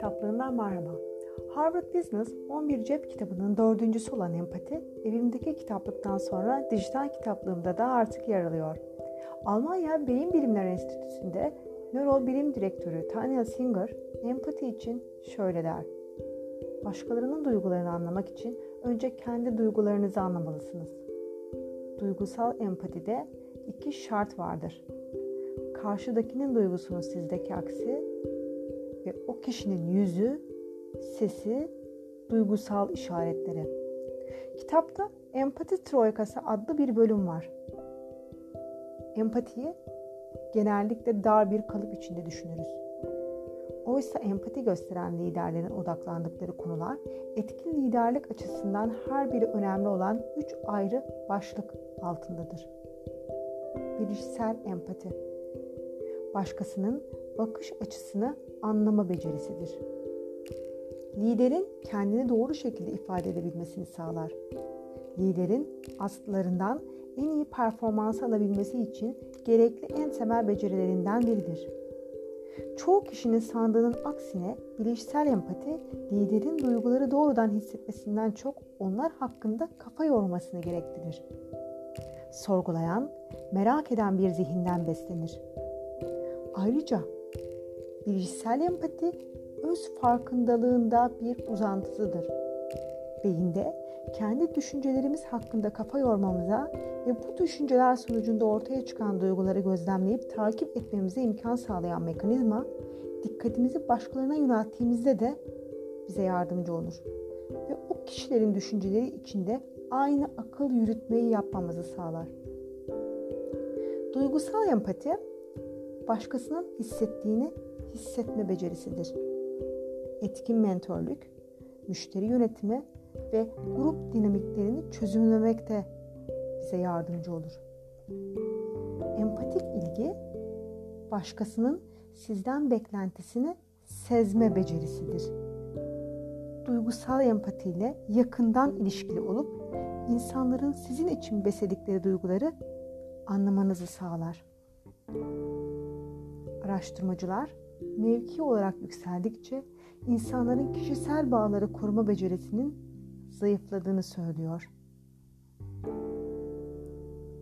kitaplığından merhaba. Harvard Business 11 cep kitabının dördüncüsü olan empati, evimdeki kitaplıktan sonra dijital kitaplığımda da artık yer alıyor. Almanya Beyin Bilimler Enstitüsü'nde nöro bilim direktörü Tanya Singer, empati için şöyle der. Başkalarının duygularını anlamak için önce kendi duygularınızı anlamalısınız. Duygusal empatide iki şart vardır. Karşıdakinin duygusunun sizdeki aksi ve o kişinin yüzü, sesi, duygusal işaretleri. Kitapta Empati Troikası adlı bir bölüm var. Empatiyi genellikle dar bir kalıp içinde düşünürüz. Oysa empati gösteren liderlerin odaklandıkları konular etkin liderlik açısından her biri önemli olan üç ayrı başlık altındadır. Bilişsel empati. Başkasının bakış açısını anlama becerisidir. Liderin kendini doğru şekilde ifade edebilmesini sağlar. Liderin aslarından en iyi performans alabilmesi için gerekli en temel becerilerinden biridir. Çoğu kişinin sandığının aksine bilişsel empati liderin duyguları doğrudan hissetmesinden çok onlar hakkında kafa yormasını gerektirir. Sorgulayan, merak eden bir zihinden beslenir. Ayrıca bilişsel empati öz farkındalığında bir uzantısıdır. Beyinde kendi düşüncelerimiz hakkında kafa yormamıza ve bu düşünceler sonucunda ortaya çıkan duyguları gözlemleyip takip etmemize imkan sağlayan mekanizma, dikkatimizi başkalarına yönelttiğimizde de bize yardımcı olur. Ve o kişilerin düşünceleri içinde aynı akıl yürütmeyi yapmamızı sağlar. Duygusal empati, başkasının hissettiğini hissetme becerisidir. Etkin mentörlük, müşteri yönetimi ve grup dinamiklerini çözümlemekte bize yardımcı olur. Empatik ilgi başkasının sizden beklentisini sezme becerisidir. Duygusal empatiyle yakından ilişkili olup insanların sizin için besledikleri duyguları anlamanızı sağlar. Araştırmacılar mevki olarak yükseldikçe insanların kişisel bağları koruma becerisinin zayıfladığını söylüyor.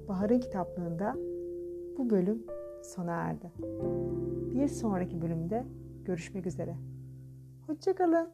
Bahar'ın kitaplığında bu bölüm sona erdi. Bir sonraki bölümde görüşmek üzere. Hoşçakalın.